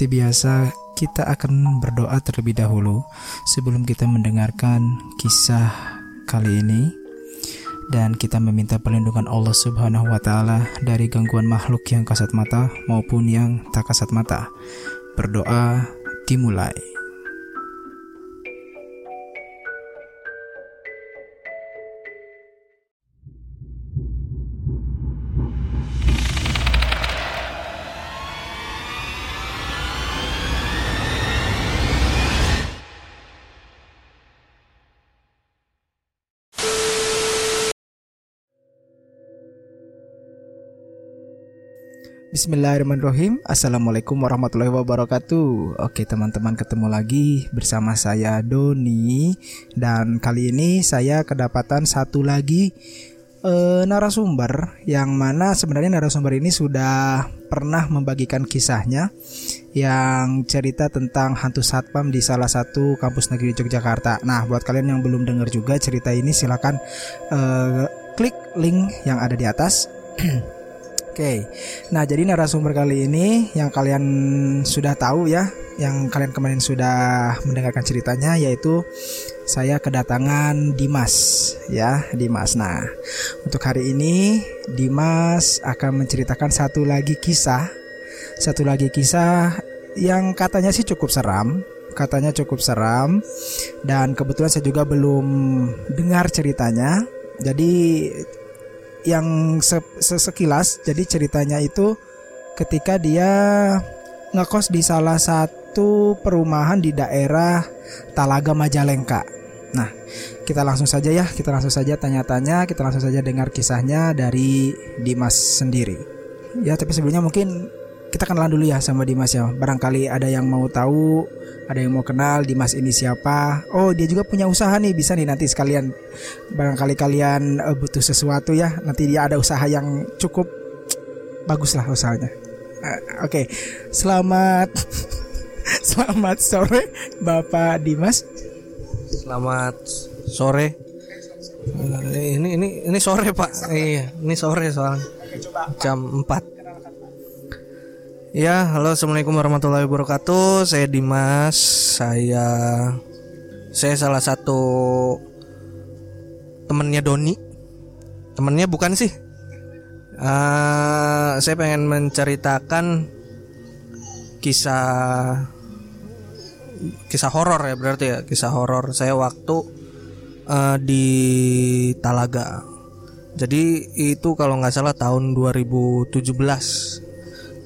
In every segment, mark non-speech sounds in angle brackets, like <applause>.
Seperti biasa, kita akan berdoa terlebih dahulu sebelum kita mendengarkan kisah kali ini dan kita meminta perlindungan Allah Subhanahu wa taala dari gangguan makhluk yang kasat mata maupun yang tak kasat mata. Berdoa dimulai. Bismillahirrahmanirrahim. Assalamualaikum warahmatullahi wabarakatuh. Oke teman-teman ketemu lagi bersama saya Doni. Dan kali ini saya kedapatan satu lagi uh, narasumber Yang mana sebenarnya narasumber ini sudah pernah membagikan kisahnya Yang cerita tentang hantu satpam di salah satu kampus negeri Yogyakarta. Nah buat kalian yang belum dengar juga cerita ini silahkan uh, klik link yang ada di atas <clears throat> Oke, nah jadi narasumber kali ini yang kalian sudah tahu ya, yang kalian kemarin sudah mendengarkan ceritanya yaitu saya kedatangan Dimas ya, Dimas. Nah, untuk hari ini Dimas akan menceritakan satu lagi kisah, satu lagi kisah yang katanya sih cukup seram, katanya cukup seram dan kebetulan saya juga belum dengar ceritanya. Jadi yang se sekilas jadi ceritanya itu ketika dia ngekos di salah satu perumahan di daerah Talaga Majalengka. Nah, kita langsung saja ya, kita langsung saja tanya-tanya, kita langsung saja dengar kisahnya dari Dimas sendiri. Ya, tapi sebelumnya mungkin kita kenalan dulu ya sama Dimas ya. Barangkali ada yang mau tahu, ada yang mau kenal Dimas ini siapa. Oh, dia juga punya usaha nih, bisa nih nanti sekalian barangkali kalian uh, butuh sesuatu ya. Nanti dia ada usaha yang cukup bagus lah usahanya. Uh, Oke, okay. selamat <laughs> selamat sore Bapak Dimas. Selamat sore. Ini ini ini sore Pak. Iya, ini sore soalnya. Jam 4 Ya, halo assalamualaikum warahmatullahi wabarakatuh. Saya Dimas. Saya saya salah satu temennya Doni. Temennya bukan sih. Uh, saya pengen menceritakan kisah kisah horor ya berarti ya kisah horor saya waktu uh, di Talaga. Jadi itu kalau nggak salah tahun 2017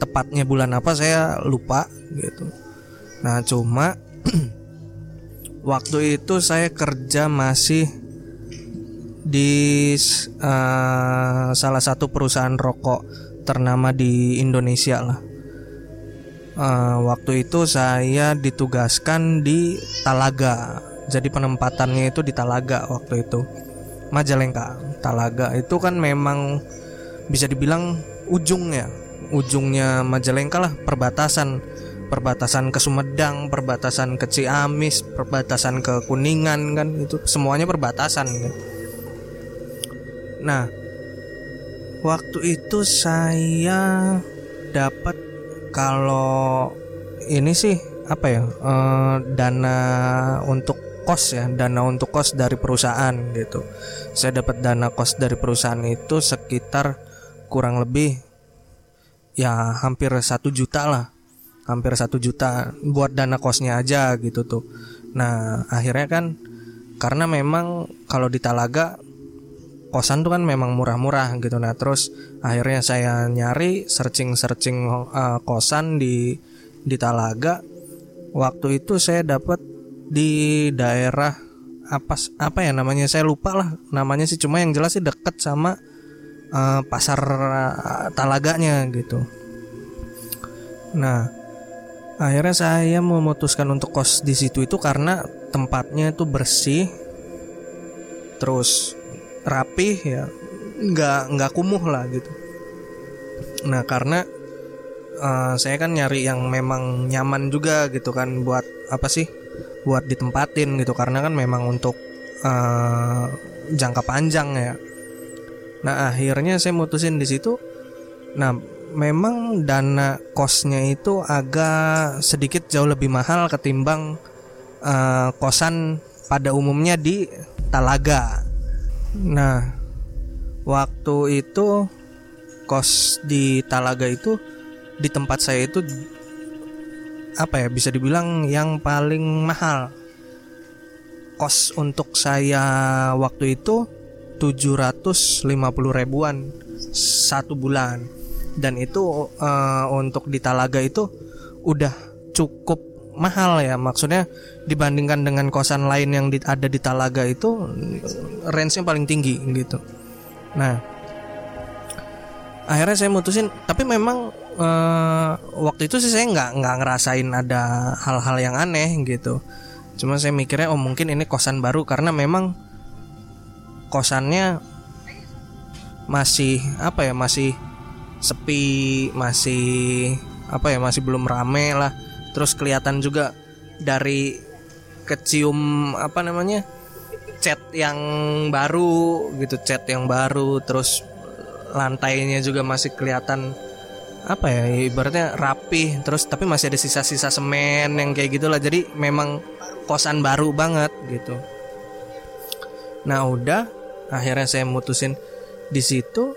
tepatnya bulan apa saya lupa gitu. Nah, cuma <clears throat> waktu itu saya kerja masih di uh, salah satu perusahaan rokok ternama di Indonesia lah. Uh, waktu itu saya ditugaskan di Talaga. Jadi penempatannya itu di Talaga waktu itu. Majalengka, Talaga itu kan memang bisa dibilang ujungnya ujungnya Majalengka lah perbatasan perbatasan ke Sumedang, perbatasan ke Ciamis, perbatasan ke Kuningan kan itu semuanya perbatasan kan. Nah, waktu itu saya dapat kalau ini sih apa ya e, dana untuk kos ya dana untuk kos dari perusahaan gitu. Saya dapat dana kos dari perusahaan itu sekitar kurang lebih ya hampir satu juta lah. Hampir satu juta buat dana kosnya aja gitu tuh. Nah akhirnya kan karena memang kalau di Talaga kosan tuh kan memang murah-murah gitu. Nah terus akhirnya saya nyari searching searching uh, kosan di di Talaga. Waktu itu saya dapat di daerah apa apa ya namanya? Saya lupa lah namanya sih. Cuma yang jelas sih deket sama uh, pasar uh, talaganya gitu. Nah akhirnya saya memutuskan untuk kos di situ itu karena tempatnya itu bersih terus rapih ya nggak nggak kumuh lah gitu. Nah karena uh, saya kan nyari yang memang nyaman juga gitu kan buat apa sih buat ditempatin gitu. Karena kan memang untuk uh, jangka panjang ya nah akhirnya saya mutusin di situ. Nah memang dana kosnya itu agak sedikit jauh lebih mahal ketimbang uh, kosan pada umumnya di Talaga. Nah waktu itu kos di Talaga itu di tempat saya itu apa ya bisa dibilang yang paling mahal. Kos untuk saya waktu itu 750 ribuan satu bulan. Dan itu uh, untuk di Talaga itu udah cukup mahal ya. Maksudnya dibandingkan dengan kosan lain yang di, ada di Talaga itu range-nya paling tinggi gitu. Nah akhirnya saya mutusin. Tapi memang uh, waktu itu sih saya nggak nggak ngerasain ada hal-hal yang aneh gitu. Cuma saya mikirnya oh mungkin ini kosan baru karena memang kosannya masih apa ya masih sepi masih apa ya masih belum rame lah. Terus kelihatan juga dari kecium apa namanya cat yang baru gitu cat yang baru. Terus lantainya juga masih kelihatan apa ya ibaratnya rapi. Terus tapi masih ada sisa-sisa semen yang kayak gitulah. Jadi memang kosan baru banget gitu nah udah. Akhirnya saya mutusin di situ.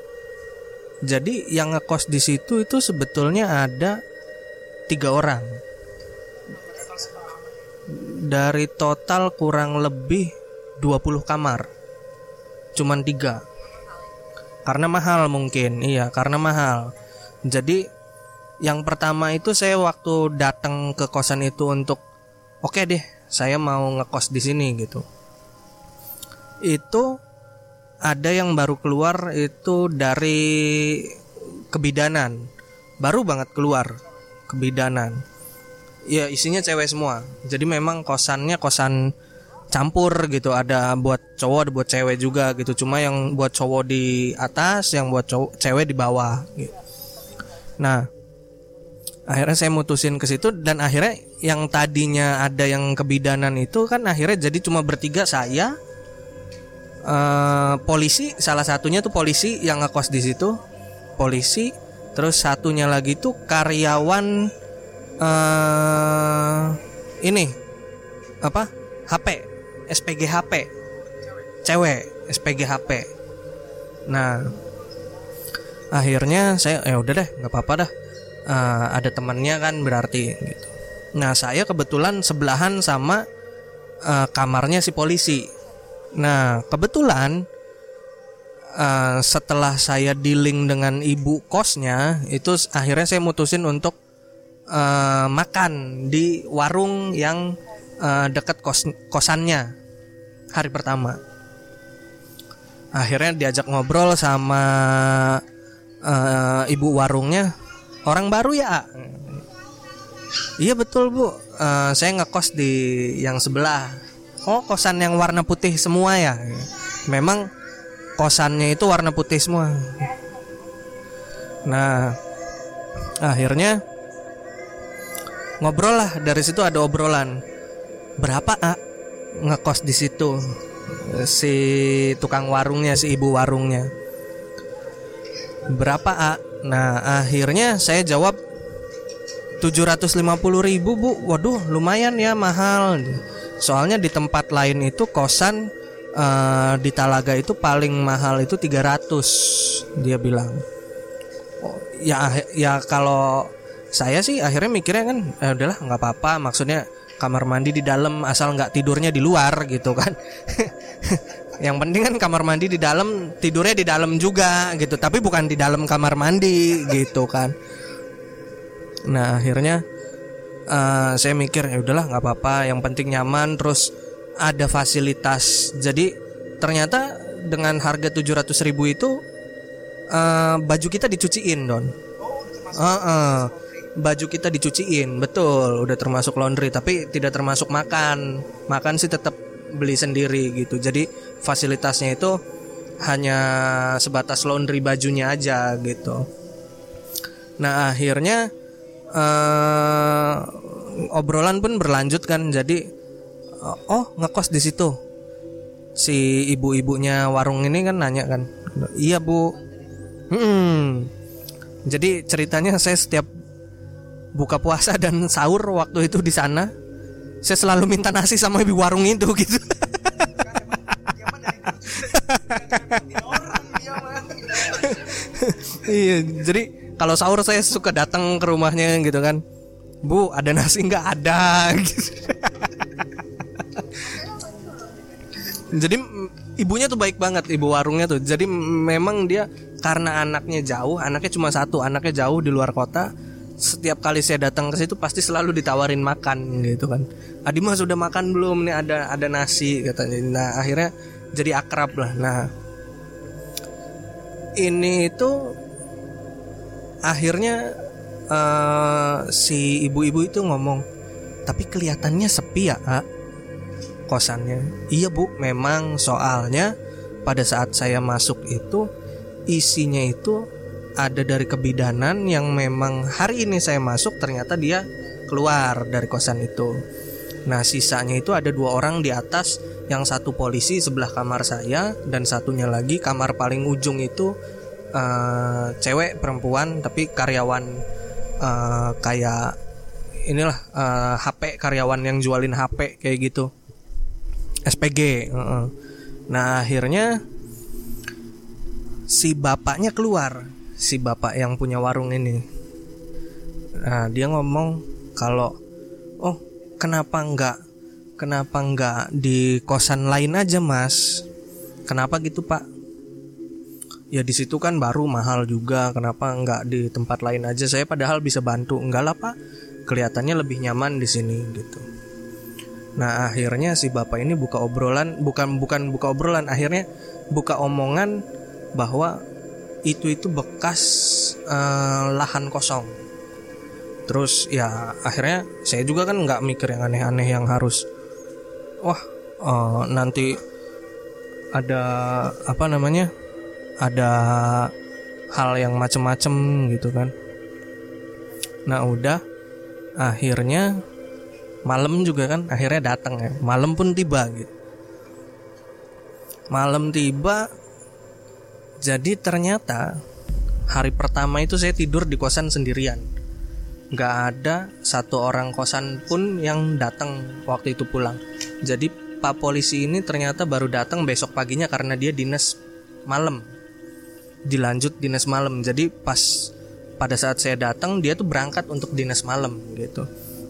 Jadi yang ngekos di situ itu sebetulnya ada tiga orang. Dari total kurang lebih 20 kamar. Cuman tiga. Karena mahal mungkin. Iya karena mahal. Jadi yang pertama itu saya waktu datang ke kosan itu untuk oke okay deh, saya mau ngekos di sini gitu. Itu ada yang baru keluar itu dari kebidanan. Baru banget keluar kebidanan. Ya isinya cewek semua. Jadi memang kosannya kosan campur gitu ada buat cowok ada buat cewek juga gitu cuma yang buat cowok di atas yang buat cowok cewek di bawah gitu Nah, akhirnya saya mutusin ke situ dan akhirnya yang tadinya ada yang kebidanan itu kan akhirnya jadi cuma bertiga saya uh, polisi salah satunya tuh polisi yang ngekos di situ. Polisi terus satunya lagi tuh karyawan uh, ini apa? HP SPG HP cewek SPG HP nah akhirnya saya ya udah deh nggak apa-apa dah. Uh, ada temannya kan berarti gitu. Nah saya kebetulan sebelahan sama uh, kamarnya si polisi nah kebetulan uh, setelah saya dealing dengan ibu kosnya itu akhirnya saya mutusin untuk uh, makan di warung yang uh, dekat kos kosannya hari pertama. Akhirnya diajak ngobrol sama uh, ibu warungnya orang baru ya iya betul bu. Uh, saya ngekos di yang sebelah oh kosan yang warna putih semua ya? Memang kosannya itu warna putih semua. Nah akhirnya ngobrol lah. Dari situ ada obrolan. Berapa a ngekos di situ? Si tukang warungnya si ibu warungnya. Berapa A? Nah akhirnya saya jawab 750 ribu bu. Waduh lumayan ya mahal Soalnya di tempat lain itu kosan uh, di Talaga itu paling mahal itu 300 Dia bilang oh, Ya ya kalau saya sih akhirnya mikirnya kan eh, udahlah nggak apa-apa maksudnya kamar mandi di dalam asal nggak tidurnya di luar gitu kan <laughs> Yang penting kan kamar mandi di dalam, tidurnya di dalam juga gitu. Tapi bukan di dalam kamar mandi gitu kan. Nah akhirnya uh, saya mikir ya udahlah nggak apa-apa. Yang penting nyaman. Terus ada fasilitas. Jadi ternyata dengan harga 700 ribu itu uh, baju kita dicuciin don. Uh, uh, baju kita dicuciin, betul, udah termasuk laundry, tapi tidak termasuk makan. Makan sih tetap beli sendiri gitu. Jadi fasilitasnya itu hanya sebatas laundry bajunya aja gitu. Nah akhirnya uh, obrolan pun berlanjut kan. Jadi oh ngekos di situ. Si ibu-ibunya warung ini kan nanya kan, iya bu. Hmm. Jadi ceritanya saya setiap buka puasa dan sahur waktu itu di sana, saya selalu minta nasi sama ibu warung itu <laughs> gitu. iya, jadi kalau sahur saya suka datang ke rumahnya gitu kan. Bu, ada nasi nggak ada. <laughs> Jadi ibunya tuh baik banget ibu warungnya tuh. Jadi memang dia karena anaknya jauh, anaknya cuma satu, anaknya jauh di luar kota. Setiap kali saya datang ke situ pasti selalu ditawarin makan gitu kan. Adi mah sudah makan belum nih ada ada nasi katanya. Nah akhirnya jadi akrab lah. Nah ini itu akhirnya uh, si ibu-ibu itu ngomong, tapi kelihatannya sepi ya, ha? kosannya. Iya bu, memang soalnya pada saat saya masuk itu isinya itu ada dari kebidanan yang memang hari ini saya masuk ternyata dia keluar dari kosan itu. Nah sisanya itu ada dua orang di atas yang satu polisi sebelah kamar saya dan satunya lagi kamar paling ujung itu uh, cewek perempuan tapi karyawan uh, kayak inilah uh, HP karyawan yang jualin HP kayak gitu. SPG uh -uh. nah akhirnya si bapaknya keluar si bapak yang punya warung ini. Nah dia ngomong kalau oh kenapa enggak kenapa enggak di kosan lain aja mas? Kenapa gitu pak ya di situ kan baru mahal juga. Kenapa enggak di tempat lain aja? Saya padahal bisa bantu. Enggak lah pak. Kelihatannya lebih nyaman di sini gitu. Nah akhirnya si bapak ini buka obrolan bukan bukan buka obrolan akhirnya buka omongan bahwa itu itu bekas uh, lahan kosong. Terus ya akhirnya saya juga kan nggak mikir yang aneh-aneh yang harus wah uh, nanti ada apa namanya ada hal yang macem-macem gitu kan. Nah udah. Akhirnya malam juga kan akhirnya datang ya. Malam pun tiba gitu. Malam tiba jadi ternyata hari pertama itu saya tidur di kosan sendirian. Nggak ada satu orang kosan pun yang datang waktu itu pulang. Jadi pak polisi ini ternyata baru datang besok paginya karena dia dinas malam, dilanjut dinas malam. Jadi pas pada saat saya datang dia tuh berangkat untuk dinas malam gitu.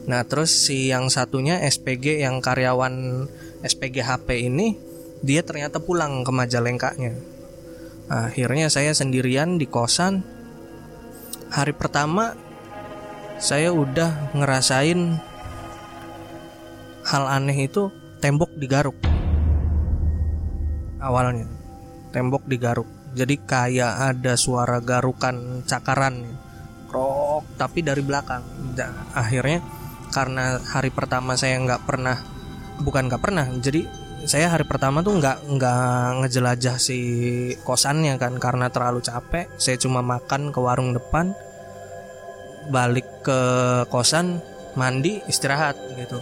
Nah terus si yang satunya SPG yang karyawan SPG HP ini dia ternyata pulang ke Majalengkanya. Akhirnya saya sendirian di kosan. Hari pertama saya udah ngerasain hal aneh itu tembok digaruk awalnya tembok digaruk jadi kayak ada suara garukan cakaran krok tapi dari belakang. Nah, akhirnya karena hari pertama saya nggak pernah bukan nggak pernah jadi saya hari pertama tuh nggak nggak ngejelajah si kosannya kan karena terlalu capek saya cuma makan ke warung depan balik ke kosan mandi istirahat gitu.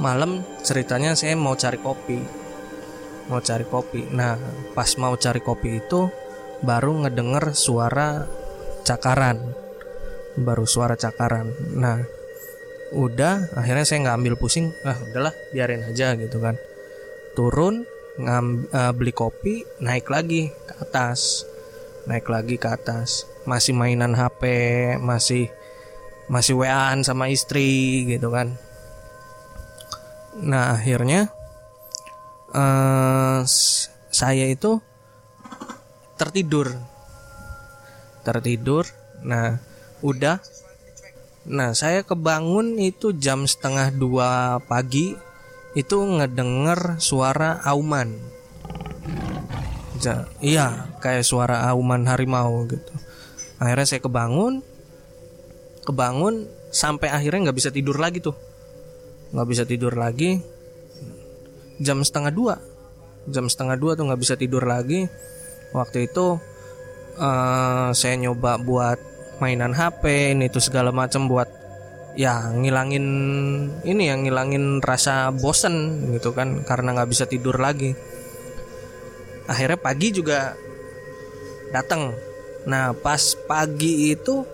Malam ceritanya saya mau cari kopi mau cari kopi. Nah pas mau cari kopi itu baru ngedenger suara cakaran. Baru suara cakaran. Nah udah akhirnya saya nggak ambil pusing. Ah udahlah biarin aja gitu kan. Turun ngam, uh, beli kopi naik lagi ke atas. Naik lagi ke atas. Masih mainan HP masih masih waan sama istri gitu kan. Nah akhirnya uh, saya itu tertidur tertidur nah udah nah saya kebangun itu jam setengah dua pagi itu ngedenger suara auman. Ja, iya, kayak suara auman harimau gitu. Akhirnya saya kebangun, kebangun sampai akhirnya nggak bisa tidur lagi tuh, nggak bisa tidur lagi. Jam setengah dua, jam setengah dua tuh nggak bisa tidur lagi. Waktu itu uh, saya nyoba buat mainan HP ini tuh segala macam buat ya ngilangin ini yang ngilangin rasa bosen gitu kan karena nggak bisa tidur lagi. Akhirnya pagi juga datang nah pas pagi itu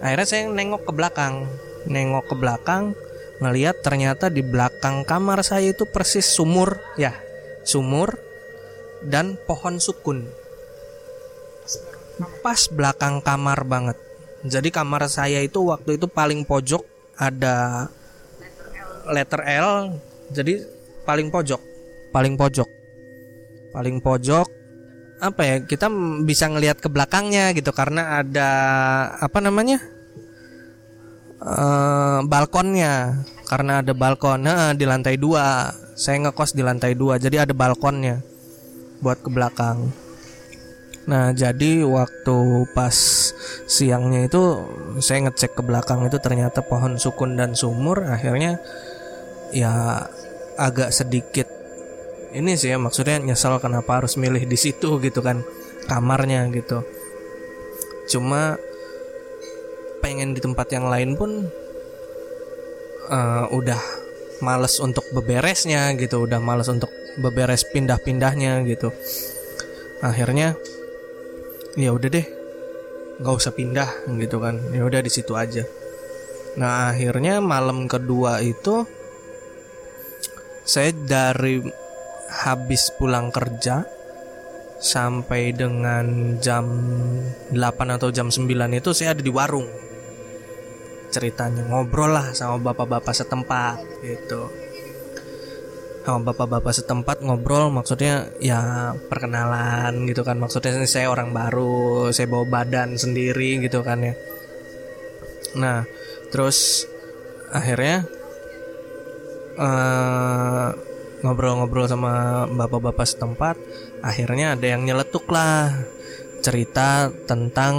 akhirnya saya nengok ke belakang. Nengok ke belakang ngelihat ternyata di belakang kamar saya itu persis sumur ya sumur dan pohon sukun. Pas belakang kamar banget. Jadi kamar saya itu waktu itu paling pojok ada letter L jadi paling pojok paling pojok paling pojok. Apa ya kita bisa ngelihat ke belakangnya gitu karena ada apa namanya uh, balkonnya. Karena ada balkon. Nah, di lantai dua. Saya ngekos di lantai dua jadi ada balkonnya buat ke belakang. Nah, jadi waktu pas siangnya itu saya ngecek ke belakang itu ternyata pohon sukun dan sumur. Akhirnya ya agak sedikit ini sih ya maksudnya nyesel kenapa harus milih di situ gitu kan kamarnya gitu. Cuma pengen di tempat yang lain pun uh, udah males untuk beberesnya gitu, udah males untuk beberes pindah-pindahnya gitu. Akhirnya ya udah deh nggak usah pindah gitu kan. Ya udah di situ aja. Nah akhirnya malam kedua itu saya dari habis pulang kerja sampai dengan jam 8 atau jam 9 itu saya ada di warung ceritanya ngobrol lah sama bapak-bapak setempat gitu. Sama bapak-bapak setempat ngobrol maksudnya ya perkenalan gitu kan. Maksudnya saya orang baru saya bawa badan sendiri gitu kan ya. Nah terus akhirnya ngobrol ngobrol-ngobrol sama bapak-bapak setempat akhirnya ada yang nyeletuk lah cerita tentang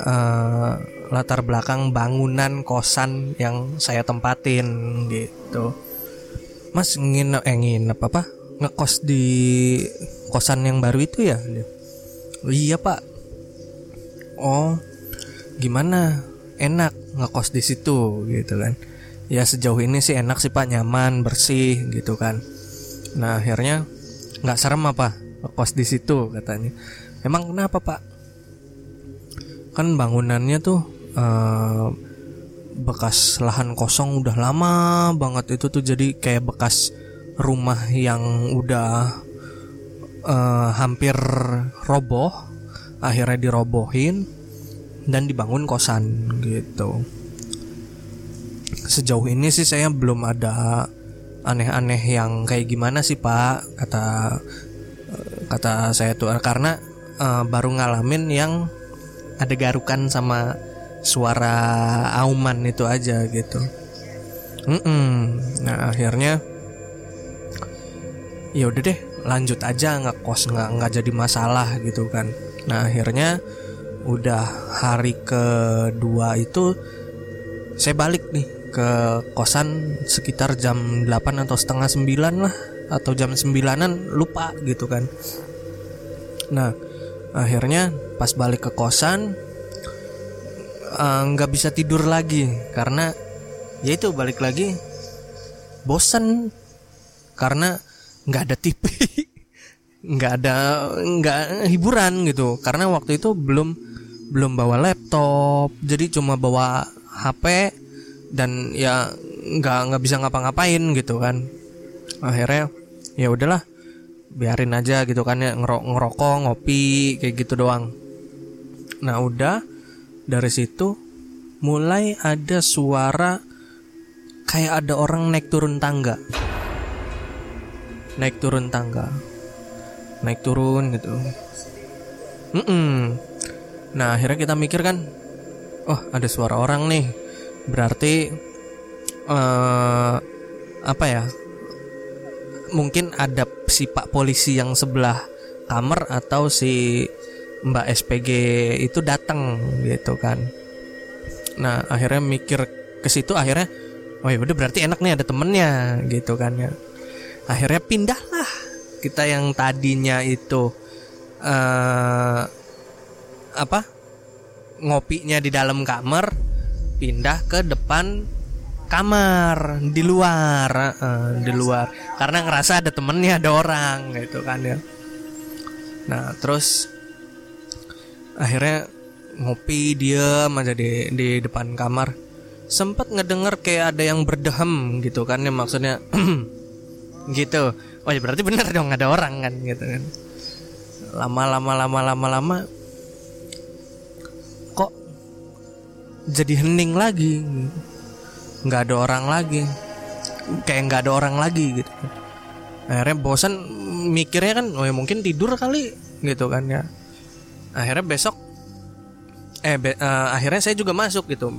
uh, latar belakang bangunan kosan yang saya tempatin gitu Mas nginep eh nginep apa? Ngekos di kosan yang baru itu ya? Iya pak. Oh gimana? Enak ngekos di situ gitu kan? Ya sejauh ini sih enak sih pak, nyaman, bersih gitu kan. Nah akhirnya nggak serem apa ngekos di situ katanya. Emang kenapa pak? Kan bangunannya tuh uh, bekas lahan kosong udah lama banget itu tuh. Jadi kayak bekas rumah yang udah uh, hampir roboh akhirnya dirobohin dan dibangun kosan gitu. Sejauh ini sih saya belum ada aneh-aneh yang kayak gimana sih pak kata kata saya tuh. Karena uh, baru ngalamin yang ada garukan sama suara auman itu aja gitu. Mm -mm. Nah akhirnya ya udah deh lanjut aja nggak kos nggak nggak jadi masalah gitu kan. Nah akhirnya udah hari kedua itu saya balik nih ke kosan sekitar jam 8 atau setengah 9 lah atau jam 9an lupa gitu kan. Nah akhirnya pas balik ke kosan nggak uh, bisa tidur lagi karena ya itu balik lagi bosan karena nggak ada TV <laughs> nggak ada nggak hiburan gitu. Karena waktu itu belum belum bawa laptop. Jadi cuma bawa HP dan ya nggak nggak bisa ngapa-ngapain gitu kan. Akhirnya ya udahlah biarin aja gitu kan ya. Ngerokok ngopi kayak gitu doang. Nah udah dari situ mulai ada suara kayak ada orang naik turun tangga. Naik turun tangga. Naik turun gitu. Mm -mm. nah akhirnya kita mikir kan oh ada suara orang nih. Berarti uh, apa ya? Mungkin ada si pak polisi yang sebelah kamar atau si mbak SPG itu datang gitu kan. Nah akhirnya mikir ke situ akhirnya oh ya udah berarti enak nih ada temennya gitu kan ya. Akhirnya pindahlah kita yang tadinya itu uh, apa ngopinya di dalam kamar pindah ke depan kamar di luar uh, di luar. Karena ngerasa ada temennya ada orang gitu kan ya. Nah terus akhirnya ngopi diam aja di di depan kamar. Sempat ngedenger kayak ada yang berdehem gitu kan ya maksudnya <clears throat> gitu. Oh ya berarti bener dong ada orang kan gitu kan. Lama lama lama lama lama. Kok jadi hening lagi? Nggak ada orang lagi. Kayak nggak ada orang lagi gitu. Akhirnya bosan mikirnya kan oh ya mungkin tidur kali gitu kan ya akhirnya besok eh be, uh, akhirnya saya juga masuk gitu.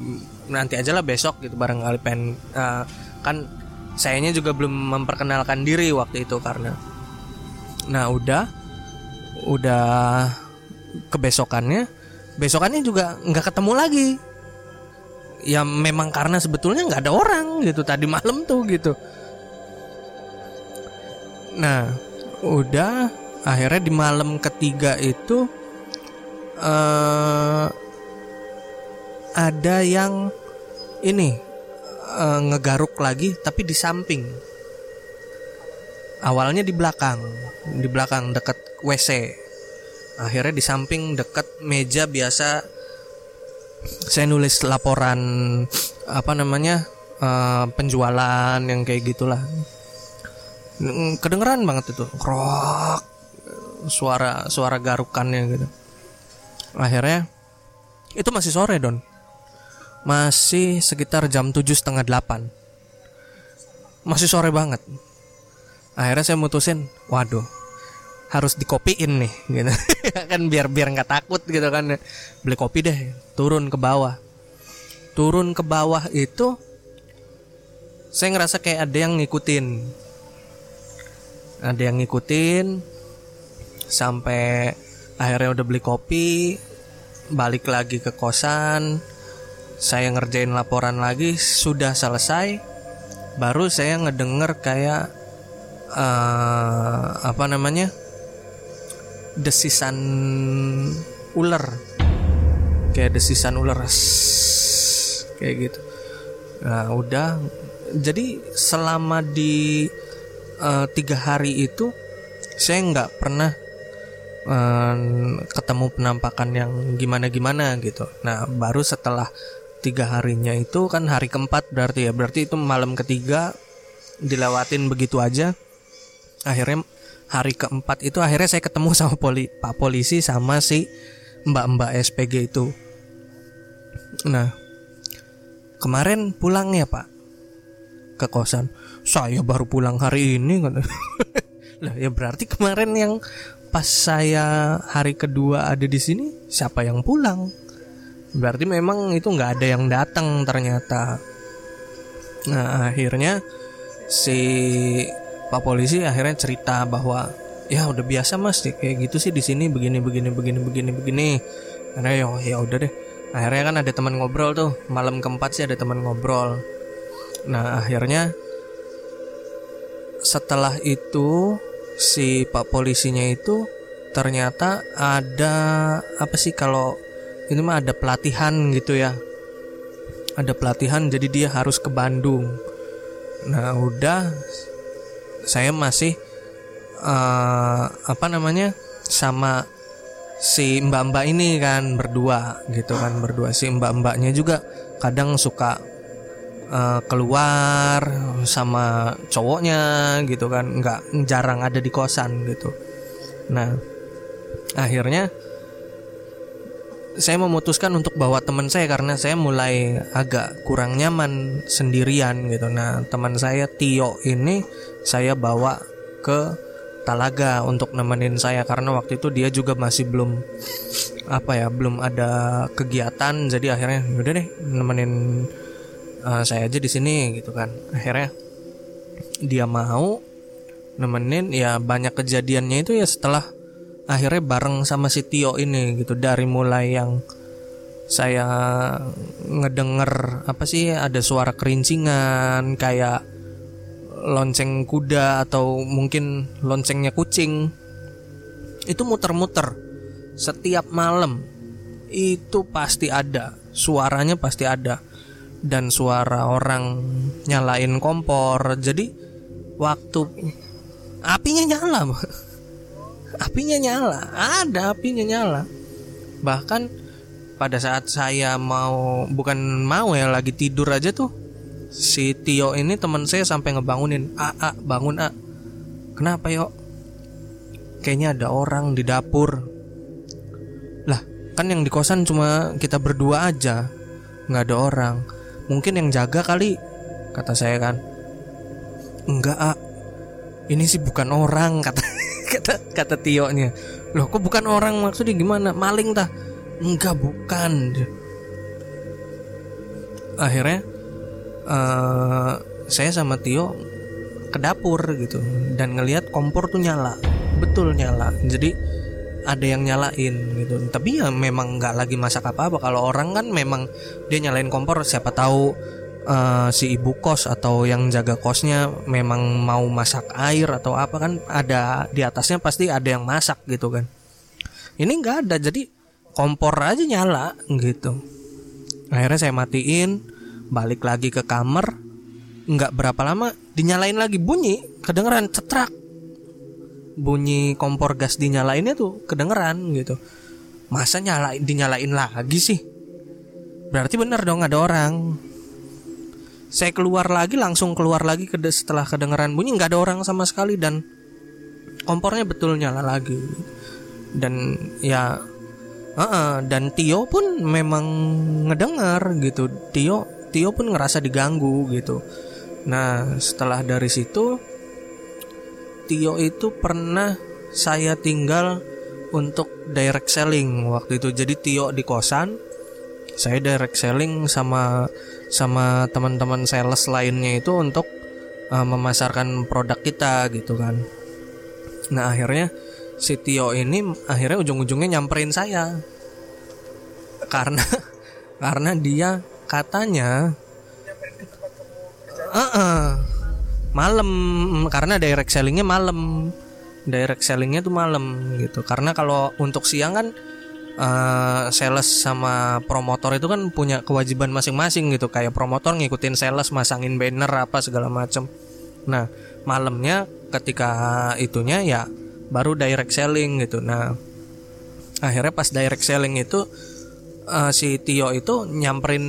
Nanti aja lah besok gitu barangkali pen uh, kan sayanya juga belum memperkenalkan diri waktu itu karena nah udah udah kebesokannya besokannya juga nggak ketemu lagi. Ya memang karena sebetulnya nggak ada orang gitu tadi malam tuh gitu. Nah udah akhirnya di malam ketiga itu uh, ada yang ini uh, ngegaruk lagi tapi di samping. Awalnya di belakang di belakang deket WC akhirnya di samping deket meja biasa. Saya nulis laporan apa namanya uh, penjualan yang kayak gitulah. Kedengeran banget itu. Krok suara suara garukannya gitu akhirnya itu masih sore don. Masih sekitar jam tujuh setengah delapan. Masih sore banget. Akhirnya saya mutusin waduh harus dikopiin nih <laughs> gitu. Kan biar biar nggak takut gitu kan. Beli kopi deh turun ke bawah. Turun ke bawah itu saya ngerasa kayak ada yang ngikutin. Ada yang ngikutin sampai akhirnya udah beli kopi balik lagi ke kosan saya ngerjain laporan lagi sudah selesai baru saya ngedenger kayak uh, apa namanya desisan ular. Kayak desisan ular kayak gitu. Nah udah. Jadi selama di uh, tiga hari itu saya nggak pernah uh, ketemu penampakan yang gimana gimana gitu nah baru setelah tiga harinya itu kan hari keempat berarti ya berarti itu malam ketiga dilewatin begitu aja akhirnya hari keempat itu akhirnya saya ketemu sama poli, pak polisi sama si mbak-mbak SPG itu. Nah, kemarin pulang ya pak ke kosan. Saya baru pulang hari ini <laughs> lah ya berarti kemarin yang pas saya hari kedua ada di sini siapa yang pulang? Berarti memang itu nggak ada yang datang ternyata. Nah akhirnya si Pak polisi akhirnya cerita bahwa ya udah biasa mas kayak gitu sih di sini begini begini begini begini begini karena ya ya udah deh akhirnya kan ada teman ngobrol tuh malam keempat sih ada teman ngobrol nah akhirnya setelah itu si pak polisinya itu ternyata ada apa sih kalau ini mah ada pelatihan gitu ya. Ada pelatihan jadi dia harus ke Bandung. Nah udah saya masih uh, apa namanya sama si mbak-mbak ini kan berdua gitu kan berdua. Si mbak-mbaknya juga kadang suka uh, keluar sama cowoknya gitu kan. Nggak jarang ada di kosan gitu. Nah akhirnya saya memutuskan untuk bawa teman saya karena saya mulai agak kurang nyaman sendirian gitu. Nah, teman saya Tio ini saya bawa ke Talaga untuk nemenin saya karena waktu itu dia juga masih belum apa ya, belum ada kegiatan. Jadi akhirnya udah deh nemenin uh, saya aja di sini gitu kan. Akhirnya dia mau nemenin ya banyak kejadiannya itu ya setelah akhirnya bareng sama si Tio ini gitu. Dari mulai yang saya ngedenger apa sih ada suara kerincingan kayak lonceng kuda atau mungkin loncengnya kucing. Itu muter-muter setiap malam. Itu pasti ada suaranya pasti ada dan suara orang nyalain kompor. Jadi waktu apinya nyala apinya nyala ada apinya nyala. Bahkan pada saat saya mau bukan mau ya lagi tidur aja tuh si Tio ini teman saya sampai ngebangunin a a bangun a. Kenapa yuk kayaknya ada orang di dapur. Lah kan yang di kosan cuma kita berdua aja nggak ada orang mungkin yang jaga kali kata saya kan. Enggak a. Ini sih bukan orang <laughs> kata kata kata Tio nya loh kok bukan orang maksudnya? Gimana? Maling tah? Enggak bukan. Akhirnya uh, saya sama Tio ke dapur gitu. Dan ngelihat kompor tuh nyala. Betul nyala. Jadi ada yang nyalain gitu. Tapi ya memang nggak lagi masak apa apa kalau orang kan memang dia nyalain kompor siapa tahu uh, si ibu kos atau yang jaga kosnya memang mau masak air atau apa kan ada di atasnya pasti ada yang masak gitu kan. Ini nggak ada jadi kompor aja nyala gitu. Akhirnya saya matiin balik lagi ke kamar nggak berapa lama dinyalain lagi bunyi kedengeran cetrak bunyi kompor gas dinyalainnya tuh kedengeran gitu. Masa nyalain dinyalain lagi sih? Berarti bener dong ada orang. Saya keluar lagi langsung keluar lagi ke setelah kedengeran bunyi nggak ada orang sama sekali dan kompornya betul nyala lagi. Dan ya uh -uh, dan Tio pun memang ngedengar gitu. Tio Tio pun ngerasa diganggu gitu. Nah setelah dari situ Tio itu pernah saya tinggal untuk direct selling waktu itu. Jadi Tio di kosan saya direct selling sama sama teman-teman sales lainnya itu untuk uh, memasarkan produk kita gitu kan. Nah akhirnya si Tio ini akhirnya ujung-ujungnya nyamperin saya. Karena <laughs> karena dia katanya uh -uh, malam karena direct sellingnya malam. Direct sellingnya tuh malam gitu. Karena kalau untuk siang kan uh, sales sama promotor itu kan punya kewajiban masing-masing gitu. Kayak promotor ngikutin sales masangin banner apa segala macem. Nah malamnya ketika itunya ya baru direct selling gitu. Nah akhirnya pas direct selling itu uh, si Tio itu nyamperin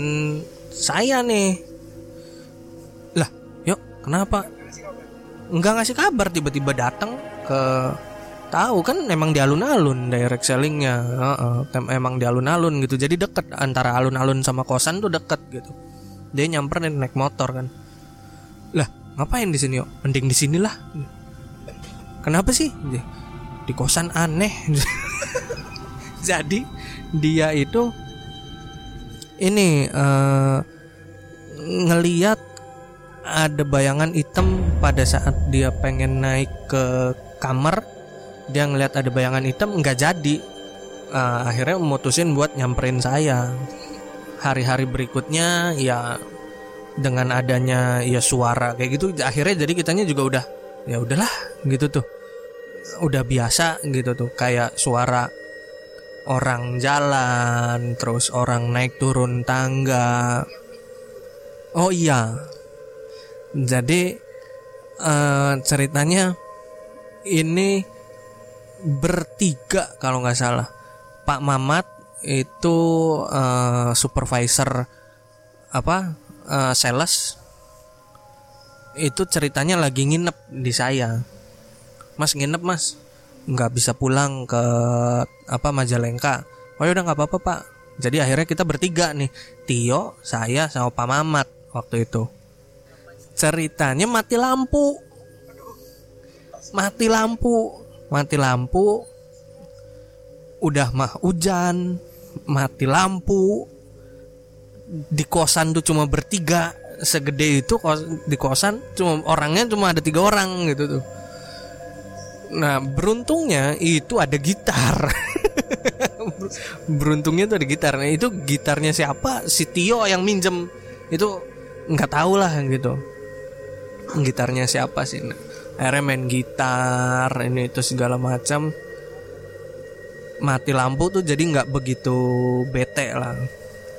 saya nih. Lah yuk kenapa nggak ngasih kabar tiba-tiba datang ke tahu kan emang di alun-alun direct sellingnya. Uh, uh, emang di alun-alun gitu. Jadi deket antara alun-alun sama kosan tuh deket gitu. Dia nyamperin naik motor kan. Lah ngapain di sini yuk mending di sinilah kenapa sih? Di kosan aneh. <laughs> Jadi dia itu ini uh, ngeliat ada bayangan hitam pada saat dia pengen naik ke kamar. Dia ngeliat ada bayangan hitam nggak jadi. Uh, akhirnya memutusin buat nyamperin saya. Hari-hari berikutnya ya dengan adanya ya suara kayak gitu akhirnya jadi kitanya juga udah ya udahlah gitu tuh. Udah biasa gitu tuh. Kayak suara orang jalan terus orang naik turun tangga. Oh iya jadi uh, ceritanya ini bertiga kalau nggak salah. Pak Mamat itu uh, supervisor apa uh, sales. Itu ceritanya lagi nginep di saya. Mas nginep Mas. Nggak bisa pulang ke apa Majalengka. Oh ya udah nggak apa-apa Pak. Jadi akhirnya kita bertiga nih. Tio saya sama Pak Mamat waktu itu ceritanya mati lampu. Mati lampu. Mati lampu. Udah mah hujan mati lampu. Di kosan tuh cuma bertiga. Segede itu di kosan cuma orangnya cuma ada tiga orang gitu tuh. Nah beruntungnya itu ada gitar. <laughs> Beruntungnya itu ada gitar. Nah itu gitarnya siapa? Si Tio yang minjem. Itu nggak tahu lah gitu Gitarnya siapa sih? Akhirnya main gitar Ini itu segala macam. Mati lampu tuh jadi nggak begitu bete lah.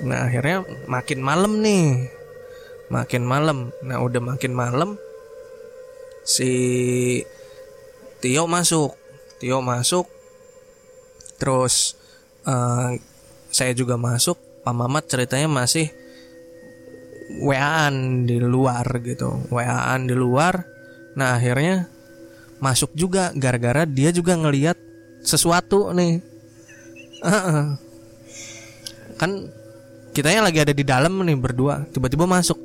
Nah akhirnya makin malam nih. Makin malam. Nah udah makin malam Si Tio masuk. Tio masuk. Terus uh, Saya juga masuk. Pak Mamat ceritanya masih WA-an di luar gitu. WA-an di luar. Nah akhirnya Masuk juga. Gara-gara dia juga ngeliat Sesuatu nih. Kan kitanya lagi ada di dalam nih berdua tiba-tiba masuk.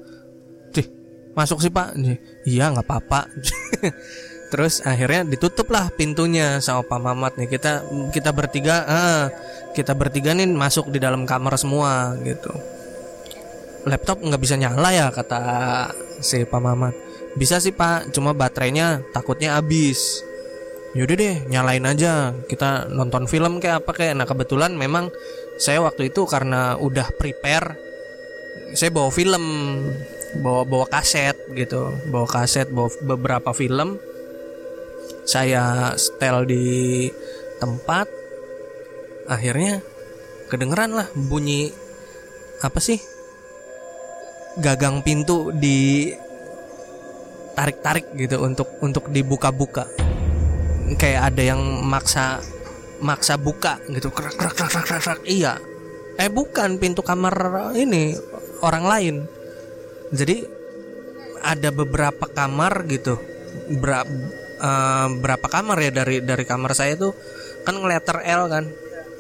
Cih, masuk sih pak. Iya nggak apa-apa. <laughs> Terus akhirnya ditutup lah pintunya sama Pak Mamat nih. Kita kita bertiga ah, kita bertiga nih masuk di dalam kamar semua gitu laptop nggak bisa nyala ya kata si Pak Mamat. Bisa sih Pak cuma baterainya takutnya habis. Yaudah deh nyalain aja. Kita nonton film kayak apa kayak. Nah kebetulan memang saya waktu itu karena udah prepare saya bawa film bawa bawa kaset gitu. Bawa kaset bawa beberapa film. Saya setel di tempat. Akhirnya kedengeran lah bunyi apa sih gagang pintu di tarik-tarik gitu untuk untuk dibuka-buka. Kayak ada yang maksa maksa buka gitu. Krak krak krak krak krak iya. Eh bukan pintu kamar ini orang lain. Jadi ada beberapa kamar gitu. Ber, uh, berapa kamar ya dari dari kamar saya tuh? Kan letter L kan.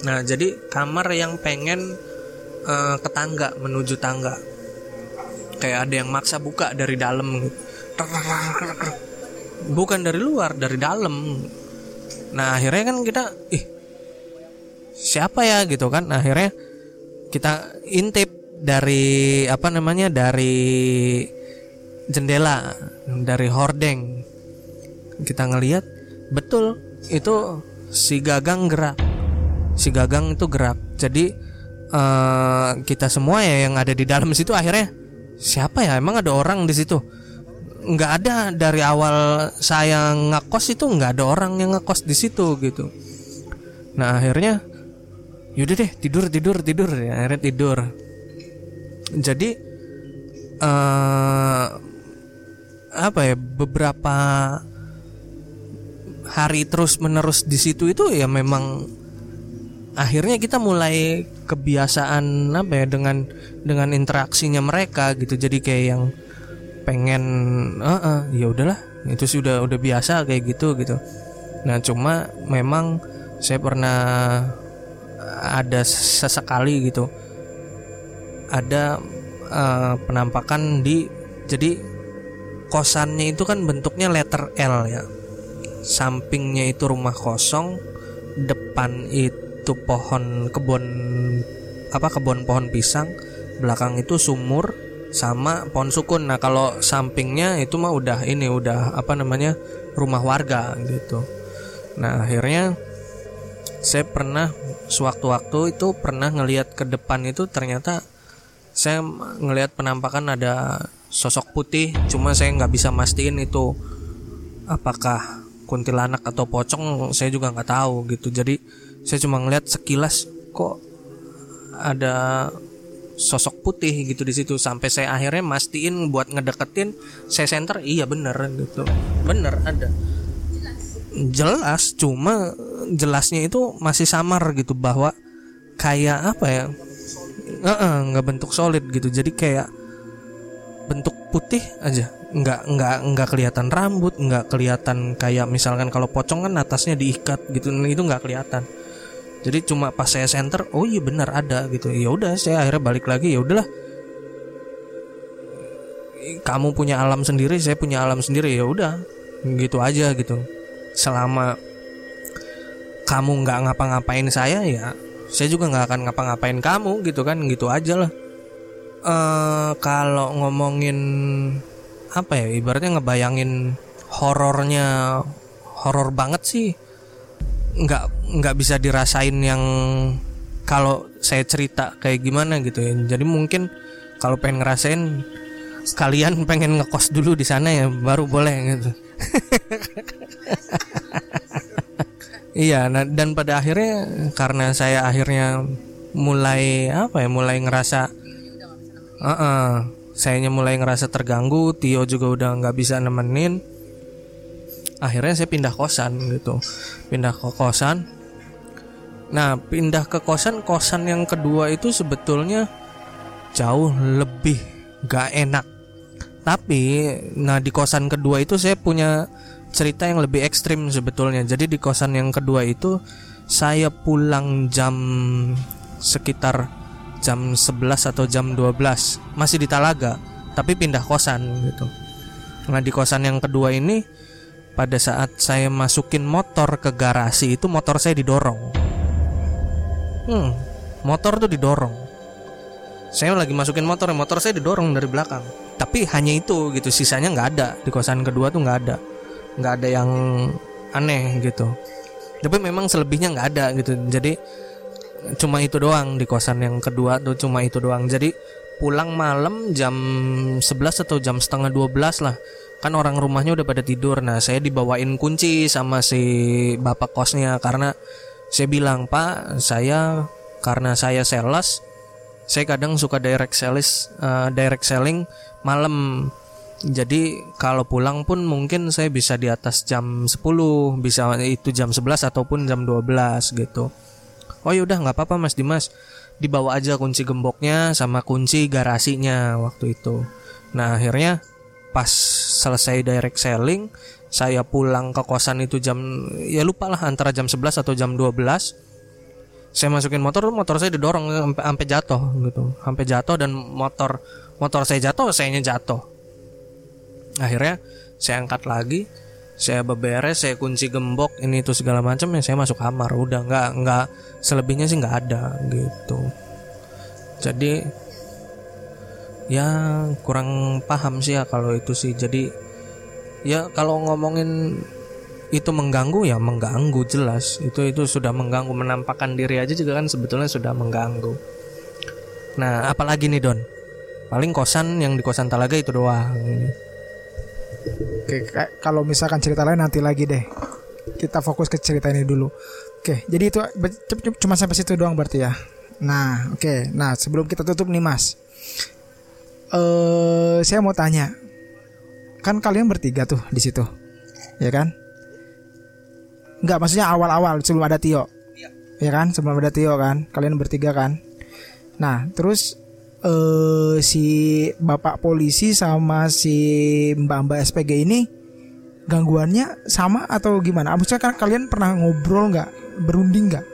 Nah jadi kamar yang pengen uh, ke tangga menuju tangga kayak ada yang maksa buka dari dalam. Bukan dari luar dari dalam. Nah akhirnya kan kita ih siapa ya? gitu kan. Nah, akhirnya kita intip dari apa namanya dari jendela dari hordeng. Kita ngelihat betul itu si gagang gerak. Si gagang itu gerak. Jadi uh, kita semua ya yang ada di dalam situ akhirnya siapa ya? Emang ada orang di situ? Nggak ada dari awal saya ngekos itu nggak ada orang yang ngekos di situ gitu. Nah akhirnya yaudah deh tidur tidur tidur. Ya akhirnya tidur. Jadi uh, apa ya beberapa hari terus menerus di situ itu ya memang akhirnya kita mulai kebiasaan apa ya dengan dengan interaksinya mereka gitu. Jadi kayak yang pengen uh, uh, ya udahlah itu sudah udah biasa kayak gitu gitu. Nah cuma memang saya pernah ada sesekali gitu ada uh, penampakan di jadi kosannya itu kan bentuknya letter L ya. Sampingnya itu rumah kosong depan itu pohon kebun apa kebun pohon pisang belakang itu sumur sama pohon sukun. Nah, kalau sampingnya itu mah udah ini udah apa namanya? rumah warga gitu. Nah, akhirnya saya pernah sewaktu-waktu itu pernah ngelihat ke depan itu ternyata saya ngelihat penampakan ada sosok putih, cuma saya nggak bisa mastiin itu apakah kuntilanak atau pocong, saya juga nggak tahu gitu. Jadi saya cuma ngelihat sekilas kok ada sosok putih gitu di situ. Sampai saya akhirnya mastiin buat ngedeketin saya center iya bener gitu. Bener ada. Jelas cuma jelasnya itu masih samar gitu bahwa kayak apa ya nggak uh -uh, bentuk solid gitu. Jadi kayak bentuk putih aja. Nggak nggak nggak kelihatan rambut nggak kelihatan kayak misalkan kalau pocong kan atasnya diikat gitu itu nggak kelihatan jadi cuma pas saya center oh iya benar ada gitu. Ya udah saya akhirnya balik lagi ya udahlah. Kamu punya alam sendiri saya punya alam sendiri ya udah. Gitu aja gitu. Selama kamu nggak ngapa-ngapain saya ya saya juga nggak akan ngapa-ngapain kamu gitu kan. Gitu aja lah. Uh, kalau ngomongin apa ya ibaratnya ngebayangin horornya horor banget sih nggak nggak bisa dirasain yang kalau saya cerita kayak gimana gitu ya. Jadi mungkin kalau pengen ngerasain kalian <laughs> pengen ngekos dulu di sana ya baru boleh gitu. <laughs> Iya nah, dan pada akhirnya karena saya akhirnya mulai apa ya mulai ngerasa uh -uh, sayanya mulai ngerasa terganggu Tio juga udah nggak bisa nemenin akhirnya saya pindah kosan gitu. Pindah ke kosan. Nah pindah ke kosan kosan yang kedua itu sebetulnya jauh lebih gak enak. Tapi nah di kosan kedua itu saya punya cerita yang lebih ekstrim sebetulnya. Jadi di kosan yang kedua itu saya pulang jam sekitar jam 11 atau jam 12 masih di Talaga tapi pindah kosan gitu. Nah di kosan yang kedua ini pada saat saya masukin motor ke garasi itu motor saya didorong. Hmm motor tuh didorong. Saya lagi masukin motor motor saya didorong dari belakang. Tapi hanya itu gitu sisanya nggak ada. Di kosan kedua tuh nggak ada. Nggak ada yang aneh gitu. Tapi memang selebihnya nggak ada gitu. Jadi cuma itu doang di kosan yang kedua tuh cuma itu doang. Jadi pulang malam jam 11 atau jam setengah 12 lah kan orang rumahnya udah pada tidur. Nah saya dibawain kunci sama si bapak kosnya karena saya bilang pak saya karena saya sales saya kadang suka direct sales uh, direct selling malam. Jadi kalau pulang pun mungkin saya bisa di atas jam 10 bisa itu jam 11 ataupun jam 12 gitu. Oh yaudah nggak apa-apa mas Dimas. Dibawa aja kunci gemboknya sama kunci garasinya waktu itu. Nah akhirnya pas selesai direct selling saya pulang ke kosan itu jam ya lupa lah antara jam 11 atau jam 12 saya masukin motor motor saya didorong sampai jatuh gitu. Sampai jatuh dan motor motor saya jatuh sayanya jatuh. Akhirnya saya angkat lagi saya beberes saya kunci gembok ini itu segala macam ya saya masuk kamar. Udah nggak nggak selebihnya sih nggak ada gitu. Jadi ya kurang paham sih ya kalau itu sih jadi ya kalau ngomongin itu mengganggu ya mengganggu jelas itu itu sudah mengganggu menampakkan diri aja juga kan sebetulnya sudah mengganggu nah apalagi nih Don paling kosan yang di kosan Talaga itu doang Oke, kalau misalkan cerita lain nanti lagi deh. Kita fokus ke cerita ini dulu. Oke, jadi itu cuma sampai situ doang berarti ya. Nah, oke. Nah, sebelum kita tutup nih, Mas. Eh, uh, saya mau tanya. Kan kalian bertiga tuh di situ. Ya kan? Enggak, maksudnya awal-awal sebelum ada Tio. Iya. Ya kan? Sebelum ada Tio kan. Kalian bertiga kan. Nah, terus uh, si bapak polisi sama si mbak-mbak SPG ini gangguannya sama atau gimana? Maksudnya kan kalian pernah ngobrol nggak, berunding nggak?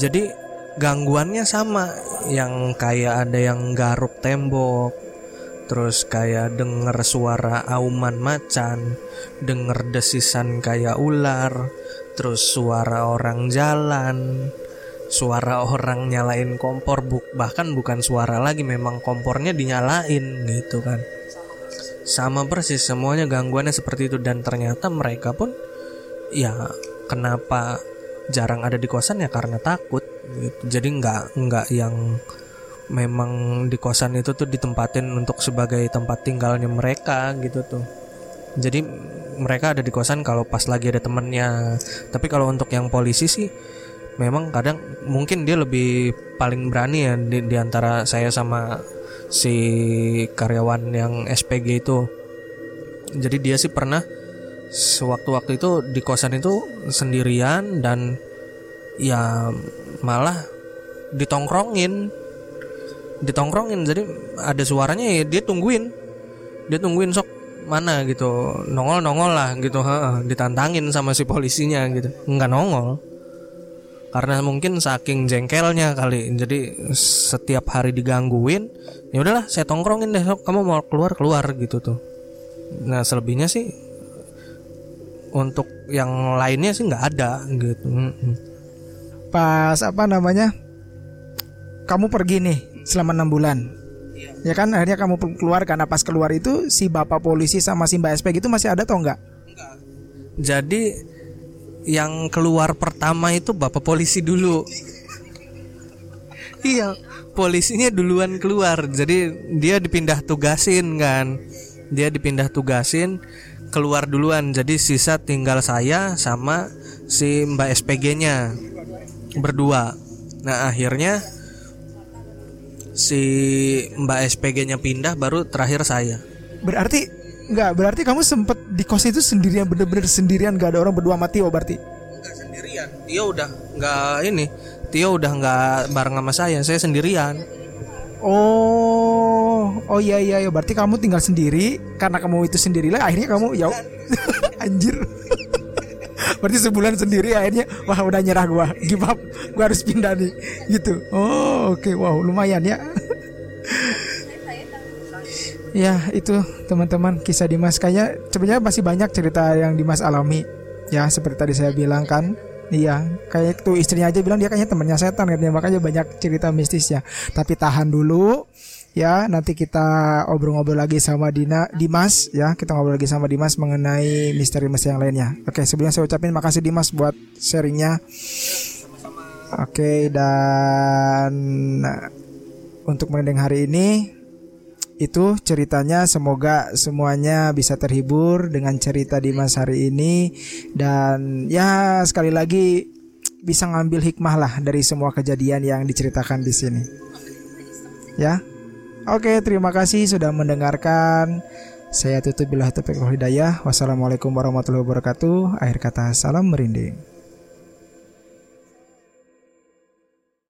Jadi gangguannya sama, yang kayak ada yang garuk tembok, terus kayak denger suara auman macan, denger desisan kayak ular, terus suara orang jalan, suara orang nyalain kompor buk bahkan bukan suara lagi memang kompornya dinyalain gitu kan. Sama persis semuanya gangguannya seperti itu. Dan ternyata mereka pun ya kenapa jarang ada di kosan? Ya karena takut. Jadi nggak nggak yang memang di kosan itu tuh ditempatin untuk sebagai tempat tinggalnya mereka gitu tuh jadi mereka ada di kosan kalau pas lagi ada temennya tapi kalau untuk yang polisi sih memang kadang mungkin dia lebih paling berani ya di, di antara saya sama si karyawan yang SPG itu. Jadi dia sih pernah sewaktu-waktu itu di kosan itu sendirian dan ya malah ditongkrongin. Ditongkrongin jadi ada suaranya ya dia tungguin. Dia tungguin sok mana? gitu. Nongol nongol lah gitu. Ha, ditantangin sama si polisinya gitu. Nggak nongol. Karena mungkin saking jengkelnya kali. Jadi setiap hari digangguin ya udahlah saya tongkrongin deh kamu mau keluar keluar gitu tuh. Nah selebihnya sih untuk yang lainnya sih nggak ada gitu pas apa namanya kamu pergi nih selama enam bulan iya. ya kan akhirnya kamu keluar karena pas keluar itu si bapak polisi sama si mbak SP gitu masih ada atau enggak? Jadi yang keluar pertama itu bapak polisi dulu. <laughs> Iya, polisinya duluan keluar. Jadi dia dipindah tugasin kan. Dia dipindah tugasin keluar duluan. Jadi sisa tinggal saya sama si Mbak SPG-nya berdua. Nah, akhirnya si Mbak SPG-nya pindah baru terakhir saya. Berarti nggak berarti kamu sempet di kos itu sendirian bener-bener sendirian gak ada orang berdua mati oh berarti Nggak sendirian. Tio udah nggak ini. Tio udah nggak bareng sama saya. Saya sendirian. Oh, oh iya iya iya. Berarti kamu tinggal sendiri karena kamu itu sendirilah. Akhirnya kamu ya <laughs> anjir. Berarti sebulan sendiri akhirnya wah udah nyerah gua, give up, gua harus pindah nih, gitu. Oh oke, wow lumayan ya. ya itu teman-teman kisah Dimas. Kayaknya sebenarnya masih banyak cerita yang Dimas alami. Ya seperti tadi saya bilang kan. Iya, kayak tuh istrinya aja bilang dia kayaknya temannya setan katanya makanya banyak cerita mistisnya. Tapi tahan dulu ya, nanti kita obrol-ngobrol lagi sama Dina Dimas ya, kita ngobrol lagi sama Dimas mengenai misteri-misteri yang lainnya. Oke, sebelumnya saya ucapin makasih Dimas buat sharingnya. Oke, dan untuk mending hari ini itu ceritanya semoga semuanya bisa terhibur dengan cerita Dimas hari ini dan ya sekali lagi bisa ngambil hikmah lah dari semua kejadian yang diceritakan di sini. Ya. Oke, terima kasih sudah mendengarkan. Saya tutup bila hidayah. Wassalamualaikum warahmatullahi wabarakatuh. Akhir kata salam merinding.